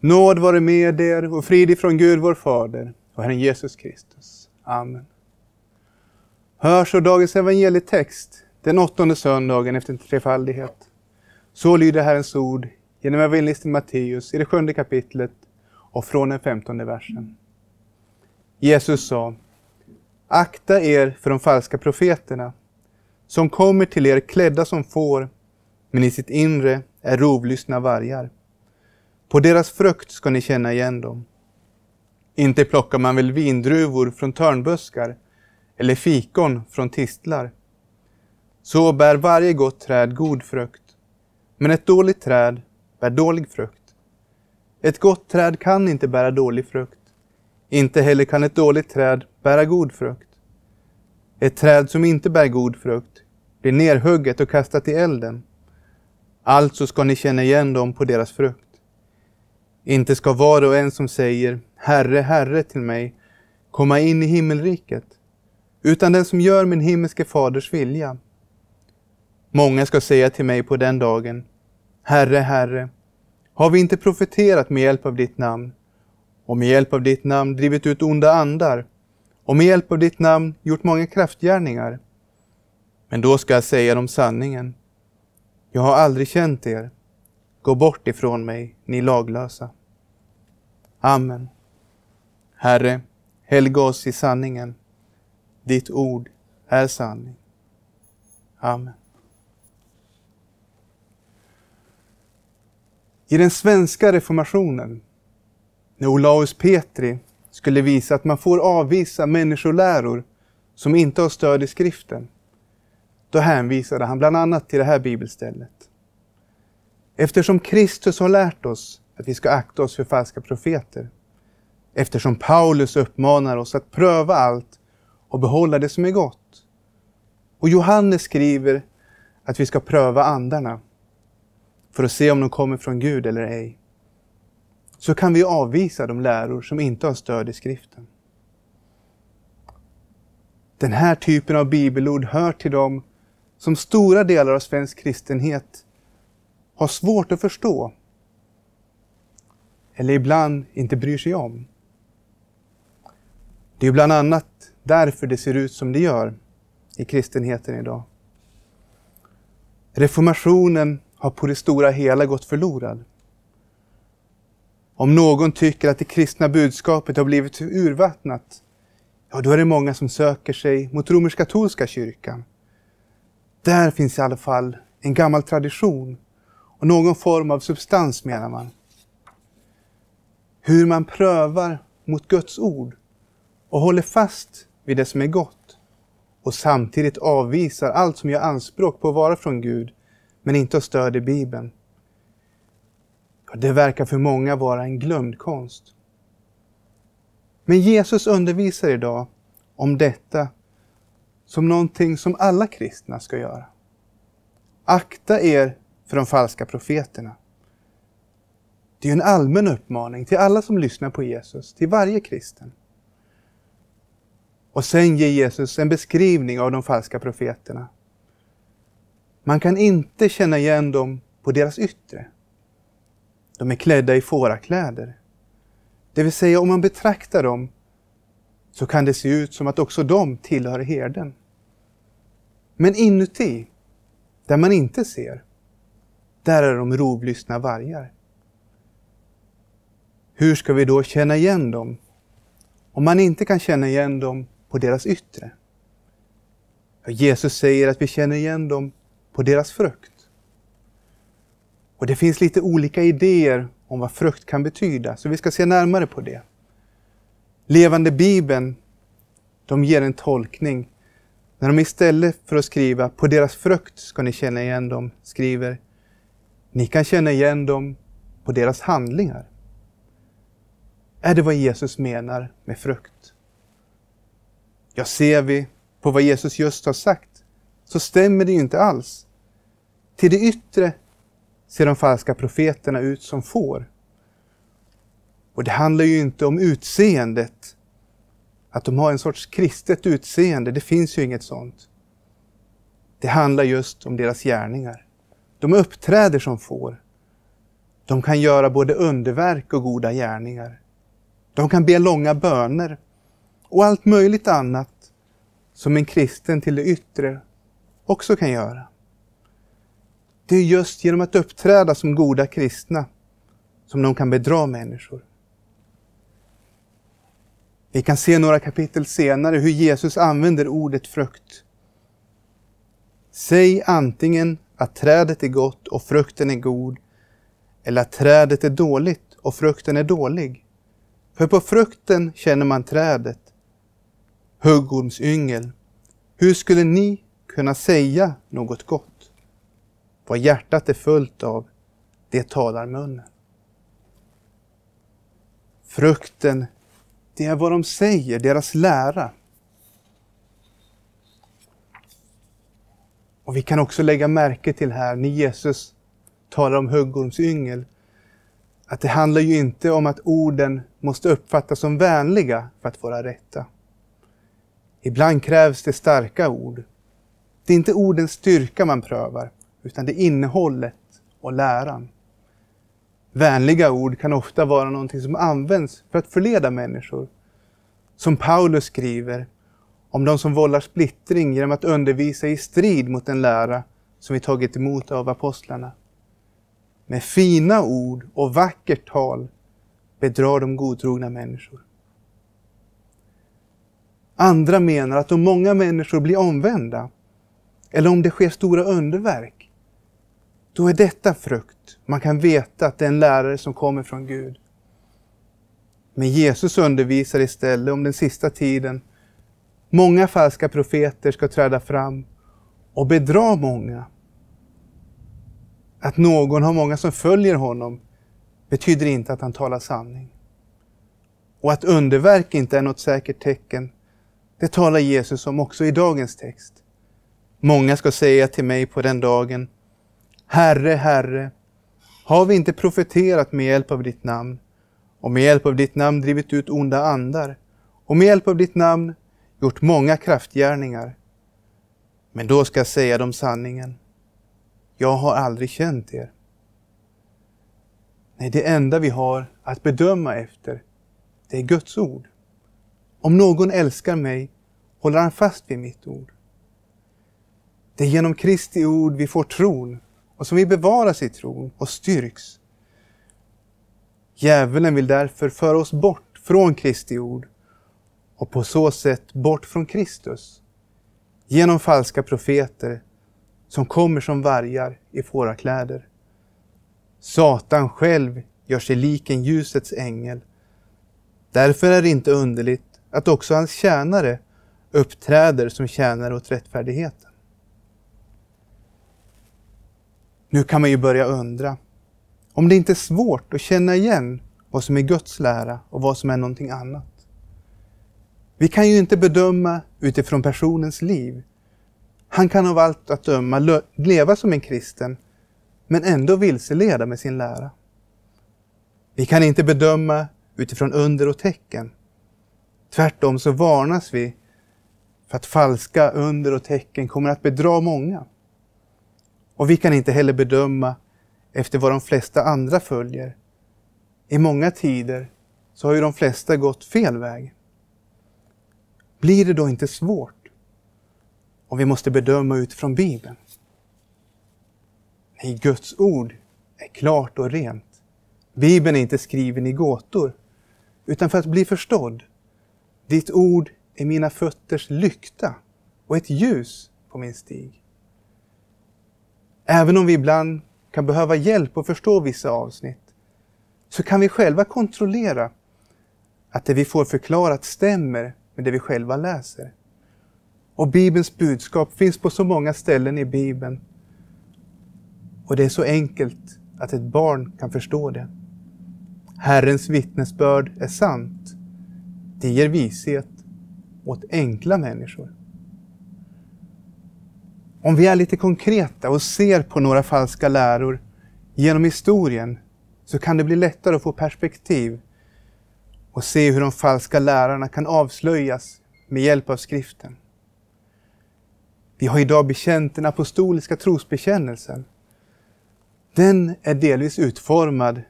Nåd vare med er och frid ifrån Gud vår Fader och Herren Jesus Kristus. Amen. Hör så dagens evangelietext, den åttonde söndagen efter trefaldighet. Så lyder Herrens ord genom evangelisten Matteus i det sjunde kapitlet och från den femtonde versen. Jesus sa, Akta er för de falska profeterna, som kommer till er klädda som får, men i sitt inre är rovlystna vargar. På deras frukt ska ni känna igen dem. Inte plockar man väl vindruvor från törnbuskar eller fikon från tistlar. Så bär varje gott träd god frukt, men ett dåligt träd bär dålig frukt. Ett gott träd kan inte bära dålig frukt. Inte heller kan ett dåligt träd bära god frukt. Ett träd som inte bär god frukt blir nerhugget och kastat i elden. Alltså ska ni känna igen dem på deras frukt. Inte ska var och en som säger Herre, Herre till mig komma in i himmelriket, utan den som gör min himmelske faders vilja. Många ska säga till mig på den dagen Herre, Herre, har vi inte profeterat med hjälp av ditt namn och med hjälp av ditt namn drivit ut onda andar och med hjälp av ditt namn gjort många kraftgärningar? Men då ska jag säga dem sanningen. Jag har aldrig känt er. Gå bort ifrån mig, ni laglösa. Amen. Herre, helga oss i sanningen. Ditt ord är sanning. Amen. I den svenska reformationen, när Olaus Petri skulle visa att man får avvisa människoläror som inte har stöd i skriften, då hänvisade han bland annat till det här bibelstället. Eftersom Kristus har lärt oss att vi ska akta oss för falska profeter, eftersom Paulus uppmanar oss att pröva allt och behålla det som är gott. Och Johannes skriver att vi ska pröva andarna för att se om de kommer från Gud eller ej. Så kan vi avvisa de läror som inte har stöd i skriften. Den här typen av bibelord hör till dem som stora delar av svensk kristenhet har svårt att förstå. Eller ibland inte bryr sig om. Det är bland annat därför det ser ut som det gör i kristenheten idag. Reformationen har på det stora hela gått förlorad. Om någon tycker att det kristna budskapet har blivit urvattnat, ja då är det många som söker sig mot romersk-katolska kyrkan. Där finns i alla fall en gammal tradition och någon form av substans menar man. Hur man prövar mot Guds ord och håller fast vid det som är gott och samtidigt avvisar allt som gör anspråk på att vara från Gud men inte har stöd i Bibeln. Det verkar för många vara en glömd konst. Men Jesus undervisar idag om detta som någonting som alla kristna ska göra. Akta er för de falska profeterna. Det är en allmän uppmaning till alla som lyssnar på Jesus, till varje kristen. Och sen ger Jesus en beskrivning av de falska profeterna. Man kan inte känna igen dem på deras yttre. De är klädda i fårakläder. Det vill säga, om man betraktar dem så kan det se ut som att också de tillhör herden. Men inuti, där man inte ser, där är de rovlystna vargar. Hur ska vi då känna igen dem? Om man inte kan känna igen dem på deras yttre. Jesus säger att vi känner igen dem på deras frukt. Och det finns lite olika idéer om vad frukt kan betyda, så vi ska se närmare på det. Levande Bibeln, de ger en tolkning när de istället för att skriva på deras frukt ska ni känna igen dem, skriver ni kan känna igen dem på deras handlingar. Är det vad Jesus menar med frukt? Ja, ser vi på vad Jesus just har sagt så stämmer det ju inte alls. Till det yttre ser de falska profeterna ut som får. Och det handlar ju inte om utseendet, att de har en sorts kristet utseende, det finns ju inget sånt. Det handlar just om deras gärningar. De uppträder som får. De kan göra både underverk och goda gärningar. De kan be långa böner och allt möjligt annat som en kristen till det yttre också kan göra. Det är just genom att uppträda som goda kristna som de kan bedra människor. Vi kan se några kapitel senare hur Jesus använder ordet frukt. Säg antingen att trädet är gott och frukten är god, eller att trädet är dåligt och frukten är dålig. För på frukten känner man trädet. Huggormsyngel, hur skulle ni kunna säga något gott? Vad hjärtat är fullt av, det talar munnen. Frukten, det är vad de säger, deras lära. Och vi kan också lägga märke till här, när Jesus talar om huggormsyngel, att det handlar ju inte om att orden måste uppfattas som vänliga för att vara rätta. Ibland krävs det starka ord. Det är inte ordens styrka man prövar, utan det är innehållet och läran. Vänliga ord kan ofta vara någonting som används för att förleda människor. Som Paulus skriver om de som vållar splittring genom att undervisa i strid mot den lära som vi tagit emot av apostlarna. Med fina ord och vackert tal bedrar de godtrogna människor. Andra menar att om många människor blir omvända, eller om det sker stora underverk, då är detta frukt. Man kan veta att det är en lärare som kommer från Gud. Men Jesus undervisar istället om den sista tiden. Många falska profeter ska träda fram och bedra många. Att någon har många som följer honom betyder inte att han talar sanning. Och att underverk inte är något säkert tecken, det talar Jesus om också i dagens text. Många ska säga till mig på den dagen, Herre, Herre, har vi inte profeterat med hjälp av ditt namn och med hjälp av ditt namn drivit ut onda andar och med hjälp av ditt namn gjort många kraftgärningar? Men då ska jag säga dem sanningen. Jag har aldrig känt er. Nej, det enda vi har att bedöma efter, det är Guds ord. Om någon älskar mig håller han fast vid mitt ord. Det är genom Kristi ord vi får tron och som vi bevaras i tron och styrks. Djävulen vill därför föra oss bort från Kristi ord och på så sätt bort från Kristus genom falska profeter som kommer som vargar i fårakläder. Satan själv gör sig lik en ljusets ängel. Därför är det inte underligt att också hans tjänare uppträder som tjänare åt rättfärdigheten. Nu kan man ju börja undra om det inte är svårt att känna igen vad som är Guds lära och vad som är någonting annat. Vi kan ju inte bedöma utifrån personens liv. Han kan av allt att döma leva som en kristen, men ändå vilseleda med sin lära. Vi kan inte bedöma utifrån under och tecken. Tvärtom så varnas vi för att falska under och tecken kommer att bedra många. Och vi kan inte heller bedöma efter vad de flesta andra följer. I många tider så har ju de flesta gått fel väg. Blir det då inte svårt om vi måste bedöma utifrån Bibeln? Nej, Guds ord är klart och rent. Bibeln är inte skriven i gåtor, utan för att bli förstådd. Ditt ord är mina fötters lykta och ett ljus på min stig. Även om vi ibland kan behöva hjälp att förstå vissa avsnitt, så kan vi själva kontrollera att det vi får förklarat stämmer med det vi själva läser. Och Bibelns budskap finns på så många ställen i Bibeln. Och det är så enkelt att ett barn kan förstå det. Herrens vittnesbörd är sant. Det ger vishet åt enkla människor. Om vi är lite konkreta och ser på några falska läror genom historien så kan det bli lättare att få perspektiv och se hur de falska lärarna kan avslöjas med hjälp av skriften. Vi har idag bekänt den apostoliska trosbekännelsen. den är delvis utformad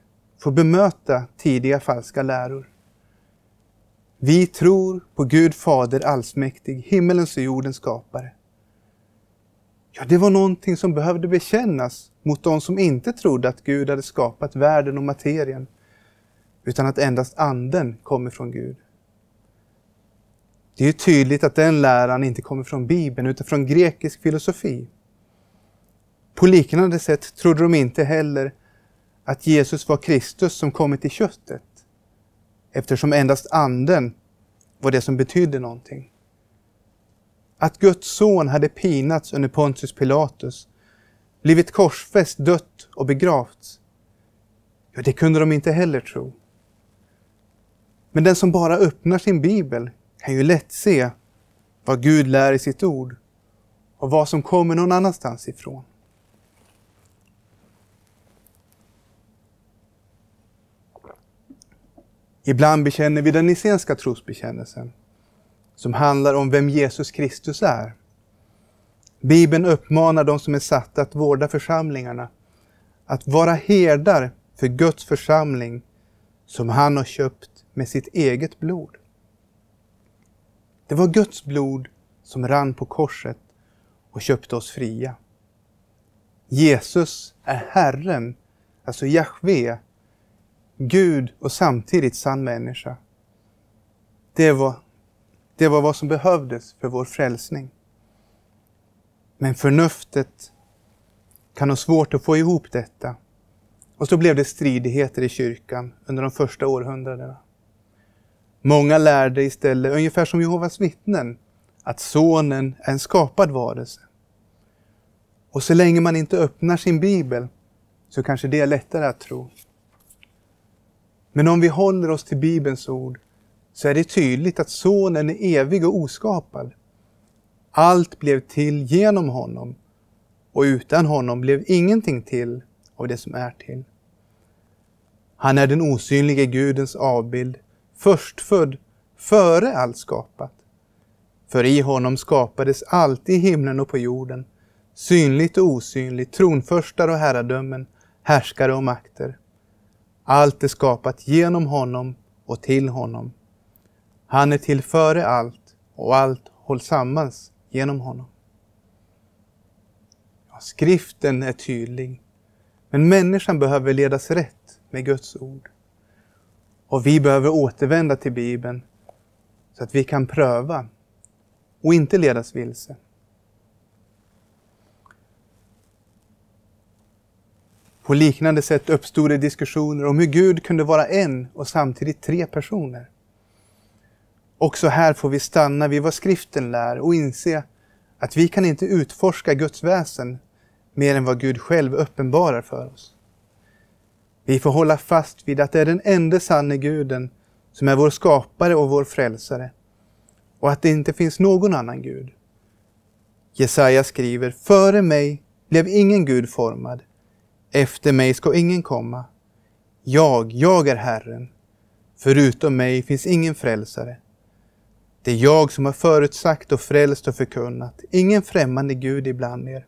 för att bemöta tidiga falska läror. Vi tror på Gud Fader allsmäktig, himmelens och jordens skapare. Ja, det var någonting som behövde bekännas mot de som inte trodde att Gud hade skapat världen och materien, utan att endast anden kommer från Gud. Det är tydligt att den läran inte kommer från Bibeln utan från grekisk filosofi. På liknande sätt trodde de inte heller att Jesus var Kristus som kommit i köttet, eftersom endast anden var det som betydde någonting. Att Guds son hade pinats under Pontius Pilatus, blivit korsfäst, dött och begravts, ja, det kunde de inte heller tro. Men den som bara öppnar sin bibel kan ju lätt se vad Gud lär i sitt ord och vad som kommer någon annanstans ifrån. Ibland bekänner vi den nicenska trosbekännelsen som handlar om vem Jesus Kristus är. Bibeln uppmanar de som är satta att vårda församlingarna att vara herdar för Guds församling som han har köpt med sitt eget blod. Det var Guds blod som rann på korset och köpte oss fria. Jesus är Herren, alltså Jahve, Gud och samtidigt sann människa. Det var, det var vad som behövdes för vår frälsning. Men förnuftet kan ha svårt att få ihop detta. Och så blev det stridigheter i kyrkan under de första århundradena. Många lärde istället, ungefär som Jehovas vittnen, att sonen är en skapad varelse. Och så länge man inte öppnar sin bibel så kanske det är lättare att tro. Men om vi håller oss till Bibelns ord så är det tydligt att Sonen är evig och oskapad. Allt blev till genom honom och utan honom blev ingenting till av det som är till. Han är den osynlige Gudens avbild, förstfödd före allt skapat. För i honom skapades allt i himlen och på jorden, synligt och osynligt, tronförstar och herradömen, härskare och makter. Allt är skapat genom honom och till honom. Han är till före allt och allt hålls samman genom honom. Ja, skriften är tydlig, men människan behöver ledas rätt med Guds ord. Och vi behöver återvända till Bibeln så att vi kan pröva och inte ledas vilse. På liknande sätt uppstod det diskussioner om hur Gud kunde vara en och samtidigt tre personer. Också här får vi stanna vid vad skriften lär och inse att vi kan inte utforska Guds väsen mer än vad Gud själv uppenbarar för oss. Vi får hålla fast vid att det är den enda sanne guden som är vår skapare och vår frälsare och att det inte finns någon annan Gud. Jesaja skriver, före mig blev ingen Gud formad, efter mig ska ingen komma. Jag, jag är Herren. Förutom mig finns ingen frälsare. Det är jag som har förutsagt och frälst och förkunnat, ingen främmande Gud ibland er.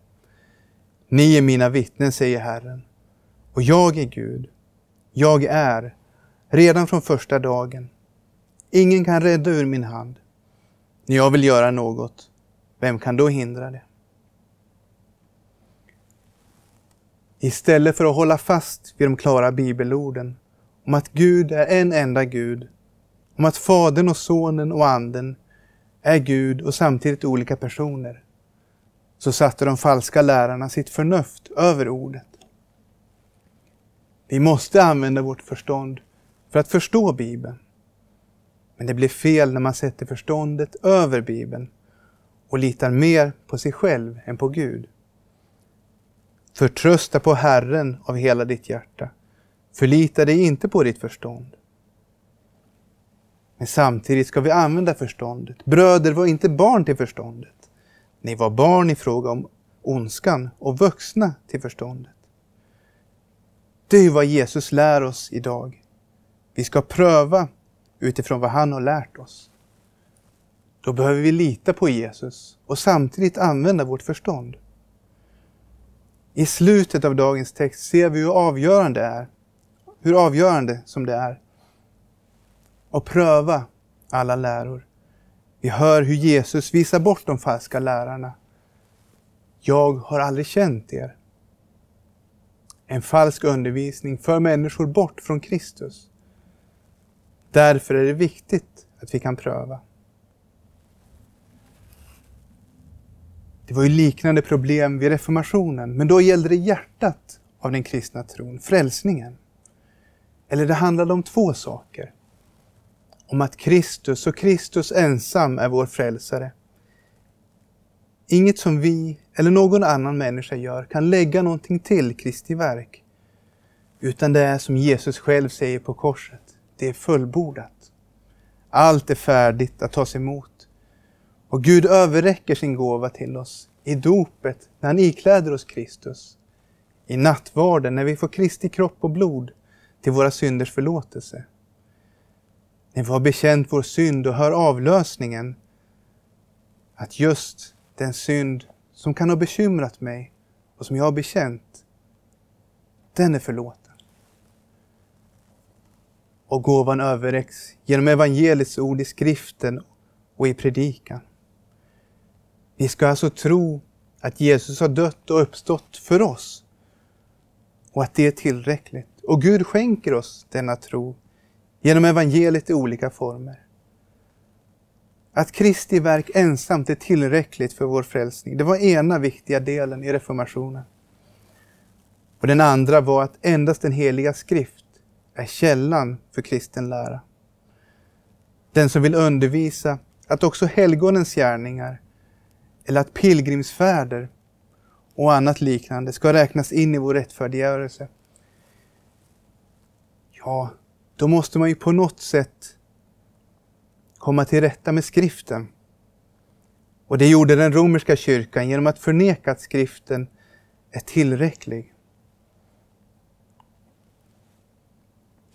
Ni är mina vittnen, säger Herren, och jag är Gud. Jag är, redan från första dagen. Ingen kan rädda ur min hand. När jag vill göra något, vem kan då hindra det? Istället för att hålla fast vid de klara bibelorden om att Gud är en enda Gud, om att Fadern och Sonen och Anden är Gud och samtidigt olika personer, så satte de falska lärarna sitt förnuft över ordet. Vi måste använda vårt förstånd för att förstå Bibeln. Men det blir fel när man sätter förståndet över Bibeln och litar mer på sig själv än på Gud. Förtrösta på Herren av hela ditt hjärta. Förlita dig inte på ditt förstånd. Men samtidigt ska vi använda förståndet. Bröder var inte barn till förståndet. Ni var barn i fråga om ondskan och vuxna till förståndet. Det är vad Jesus lär oss idag. Vi ska pröva utifrån vad han har lärt oss. Då behöver vi lita på Jesus och samtidigt använda vårt förstånd. I slutet av dagens text ser vi hur avgörande det är. Hur avgörande som det är. att pröva alla läror. Vi hör hur Jesus visar bort de falska lärarna. Jag har aldrig känt er. En falsk undervisning för människor bort från Kristus. Därför är det viktigt att vi kan pröva. Det var ju liknande problem vid reformationen, men då gällde det hjärtat av den kristna tron, frälsningen. Eller det handlade om två saker. Om att Kristus och Kristus ensam är vår frälsare. Inget som vi eller någon annan människa gör kan lägga någonting till Kristi verk. Utan det är som Jesus själv säger på korset, det är fullbordat. Allt är färdigt att tas emot. Och Gud överräcker sin gåva till oss i dopet när han ikläder oss Kristus. I nattvarden när vi får Kristi kropp och blod till våra synders förlåtelse. När vi har bekänt vår synd och hör avlösningen att just den synd som kan ha bekymrat mig och som jag har bekänt, den är förlåten. Och gåvan överräcks genom evangeliets ord i skriften och i predikan. Vi ska alltså tro att Jesus har dött och uppstått för oss och att det är tillräckligt. Och Gud skänker oss denna tro genom evangeliet i olika former. Att Kristi verk ensamt är tillräckligt för vår frälsning, det var ena viktiga delen i reformationen. Och den andra var att endast den heliga skrift är källan för kristen lära. Den som vill undervisa att också helgonens gärningar eller att pilgrimsfärder och annat liknande ska räknas in i vår rättfärdiggörelse. Ja, då måste man ju på något sätt komma till rätta med skriften. Och det gjorde den romerska kyrkan genom att förneka att skriften är tillräcklig.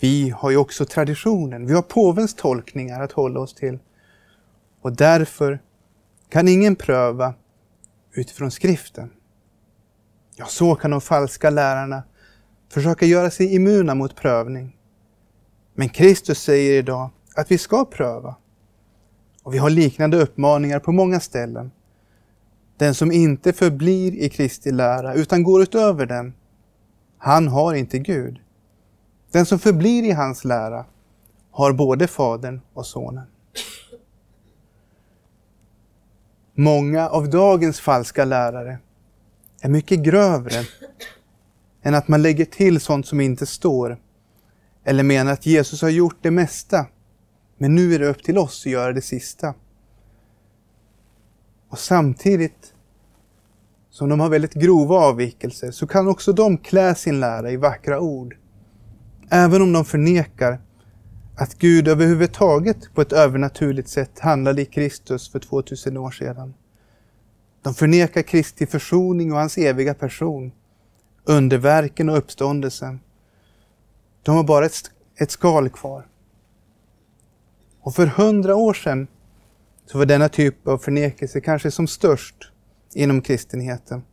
Vi har ju också traditionen, vi har påvens tolkningar att hålla oss till. Och därför kan ingen pröva utifrån skriften. Ja, så kan de falska lärarna försöka göra sig immuna mot prövning. Men Kristus säger idag att vi ska pröva. Och vi har liknande uppmaningar på många ställen. Den som inte förblir i Kristi lära utan går utöver den, han har inte Gud. Den som förblir i hans lära har både Fadern och Sonen. Många av dagens falska lärare är mycket grövre än att man lägger till sånt som inte står eller menar att Jesus har gjort det mesta men nu är det upp till oss att göra det sista. Och samtidigt som de har väldigt grova avvikelser så kan också de klä sin lära i vackra ord. Även om de förnekar att Gud överhuvudtaget på ett övernaturligt sätt handlade i Kristus för 2000 år sedan. De förnekar Kristi försoning och hans eviga person, underverken och uppståndelsen. De har bara ett, ett skal kvar. Och för hundra år sedan så var denna typ av förnekelse kanske som störst inom kristenheten.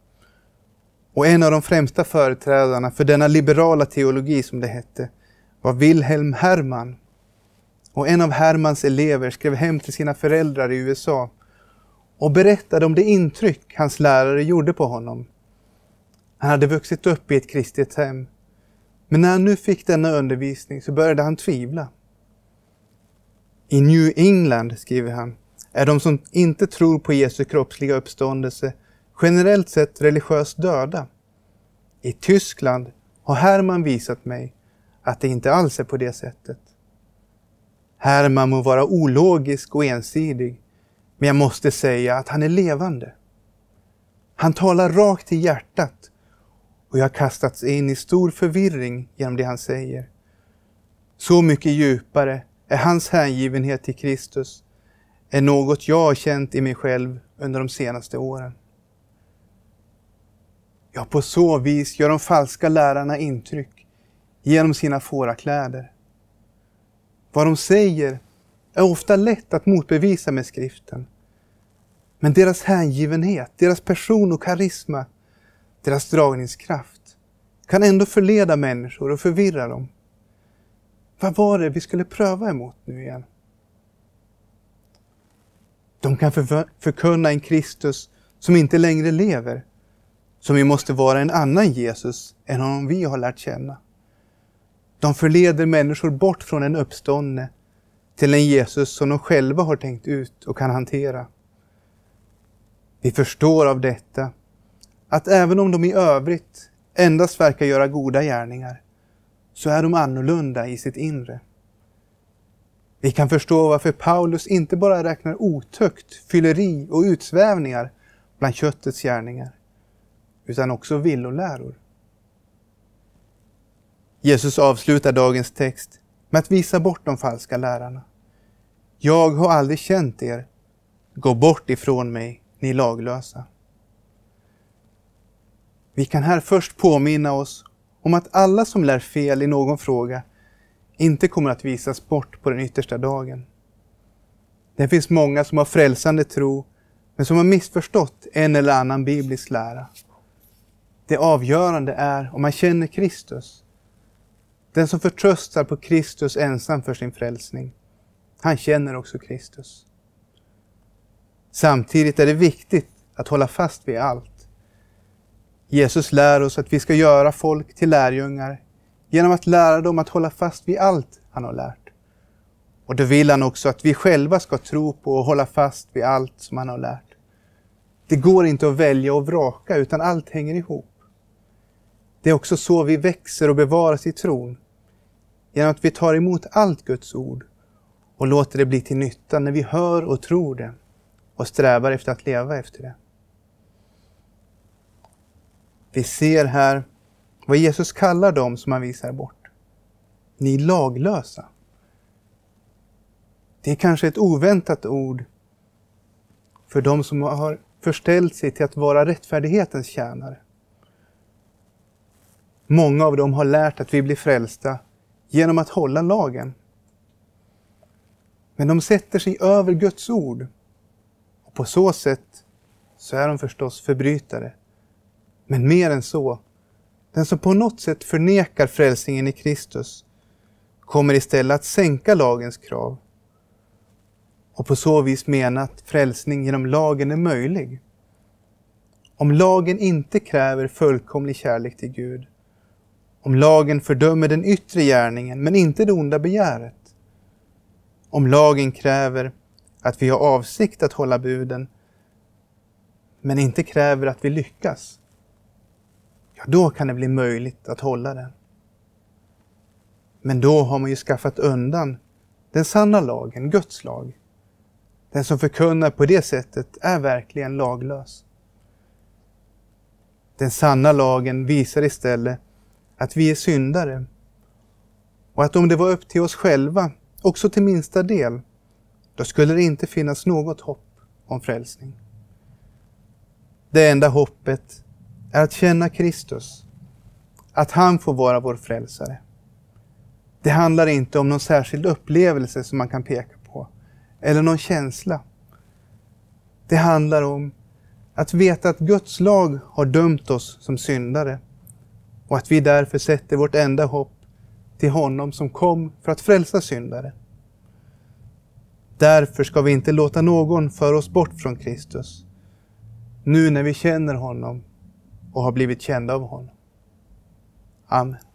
Och en av de främsta företrädarna för denna liberala teologi, som det hette, var Wilhelm Hermann. Och en av Hermans elever skrev hem till sina föräldrar i USA och berättade om det intryck hans lärare gjorde på honom. Han hade vuxit upp i ett kristet hem. Men när han nu fick denna undervisning så började han tvivla. I New England, skriver han, är de som inte tror på Jesu kroppsliga uppståndelse generellt sett religiöst döda. I Tyskland har Hermann visat mig att det inte alls är på det sättet. Hermann må vara ologisk och ensidig, men jag måste säga att han är levande. Han talar rakt i hjärtat och jag har kastats in i stor förvirring genom det han säger. Så mycket djupare är hans hängivenhet till Kristus är något jag har känt i mig själv under de senaste åren. Ja, på så vis gör de falska lärarna intryck genom sina fårakläder. Vad de säger är ofta lätt att motbevisa med skriften. Men deras hängivenhet, deras person och karisma, deras dragningskraft, kan ändå förleda människor och förvirra dem. Vad var det vi skulle pröva emot nu igen? De kan förkunna en Kristus som inte längre lever, som ju måste vara en annan Jesus än honom vi har lärt känna. De förleder människor bort från en uppståndne till en Jesus som de själva har tänkt ut och kan hantera. Vi förstår av detta att även om de i övrigt endast verkar göra goda gärningar, så är de annorlunda i sitt inre. Vi kan förstå varför Paulus inte bara räknar otukt, fylleri och utsvävningar bland köttets gärningar, utan också villoläror. Jesus avslutar dagens text med att visa bort de falska lärarna. Jag har aldrig känt er. Gå bort ifrån mig, ni laglösa. Vi kan här först påminna oss om att alla som lär fel i någon fråga inte kommer att visas bort på den yttersta dagen. Det finns många som har frälsande tro, men som har missförstått en eller annan biblisk lära. Det avgörande är om man känner Kristus. Den som förtröstar på Kristus ensam för sin frälsning, han känner också Kristus. Samtidigt är det viktigt att hålla fast vid allt. Jesus lär oss att vi ska göra folk till lärjungar genom att lära dem att hålla fast vid allt han har lärt. Och då vill han också att vi själva ska tro på och hålla fast vid allt som han har lärt. Det går inte att välja och vraka, utan allt hänger ihop. Det är också så vi växer och bevaras i tron. Genom att vi tar emot allt Guds ord och låter det bli till nytta när vi hör och tror det och strävar efter att leva efter det. Vi ser här vad Jesus kallar dem som han visar bort. Ni laglösa. Det är kanske ett oväntat ord för de som har förställt sig till att vara rättfärdighetens tjänare. Många av dem har lärt att vi blir frälsta genom att hålla lagen. Men de sätter sig över Guds ord. Och på så sätt så är de förstås förbrytare. Men mer än så, den som på något sätt förnekar frälsningen i Kristus kommer istället att sänka lagens krav och på så vis mena att frälsning genom lagen är möjlig. Om lagen inte kräver fullkomlig kärlek till Gud, om lagen fördömer den yttre gärningen men inte det onda begäret, om lagen kräver att vi har avsikt att hålla buden men inte kräver att vi lyckas, ja, då kan det bli möjligt att hålla den. Men då har man ju skaffat undan den sanna lagen, Guds lag. Den som förkunnar på det sättet är verkligen laglös. Den sanna lagen visar istället att vi är syndare och att om det var upp till oss själva, också till minsta del, då skulle det inte finnas något hopp om frälsning. Det enda hoppet är att känna Kristus, att han får vara vår frälsare. Det handlar inte om någon särskild upplevelse som man kan peka på, eller någon känsla. Det handlar om att veta att Guds lag har dömt oss som syndare och att vi därför sätter vårt enda hopp till honom som kom för att frälsa syndare. Därför ska vi inte låta någon föra oss bort från Kristus, nu när vi känner honom och har blivit kända av honom. Amen.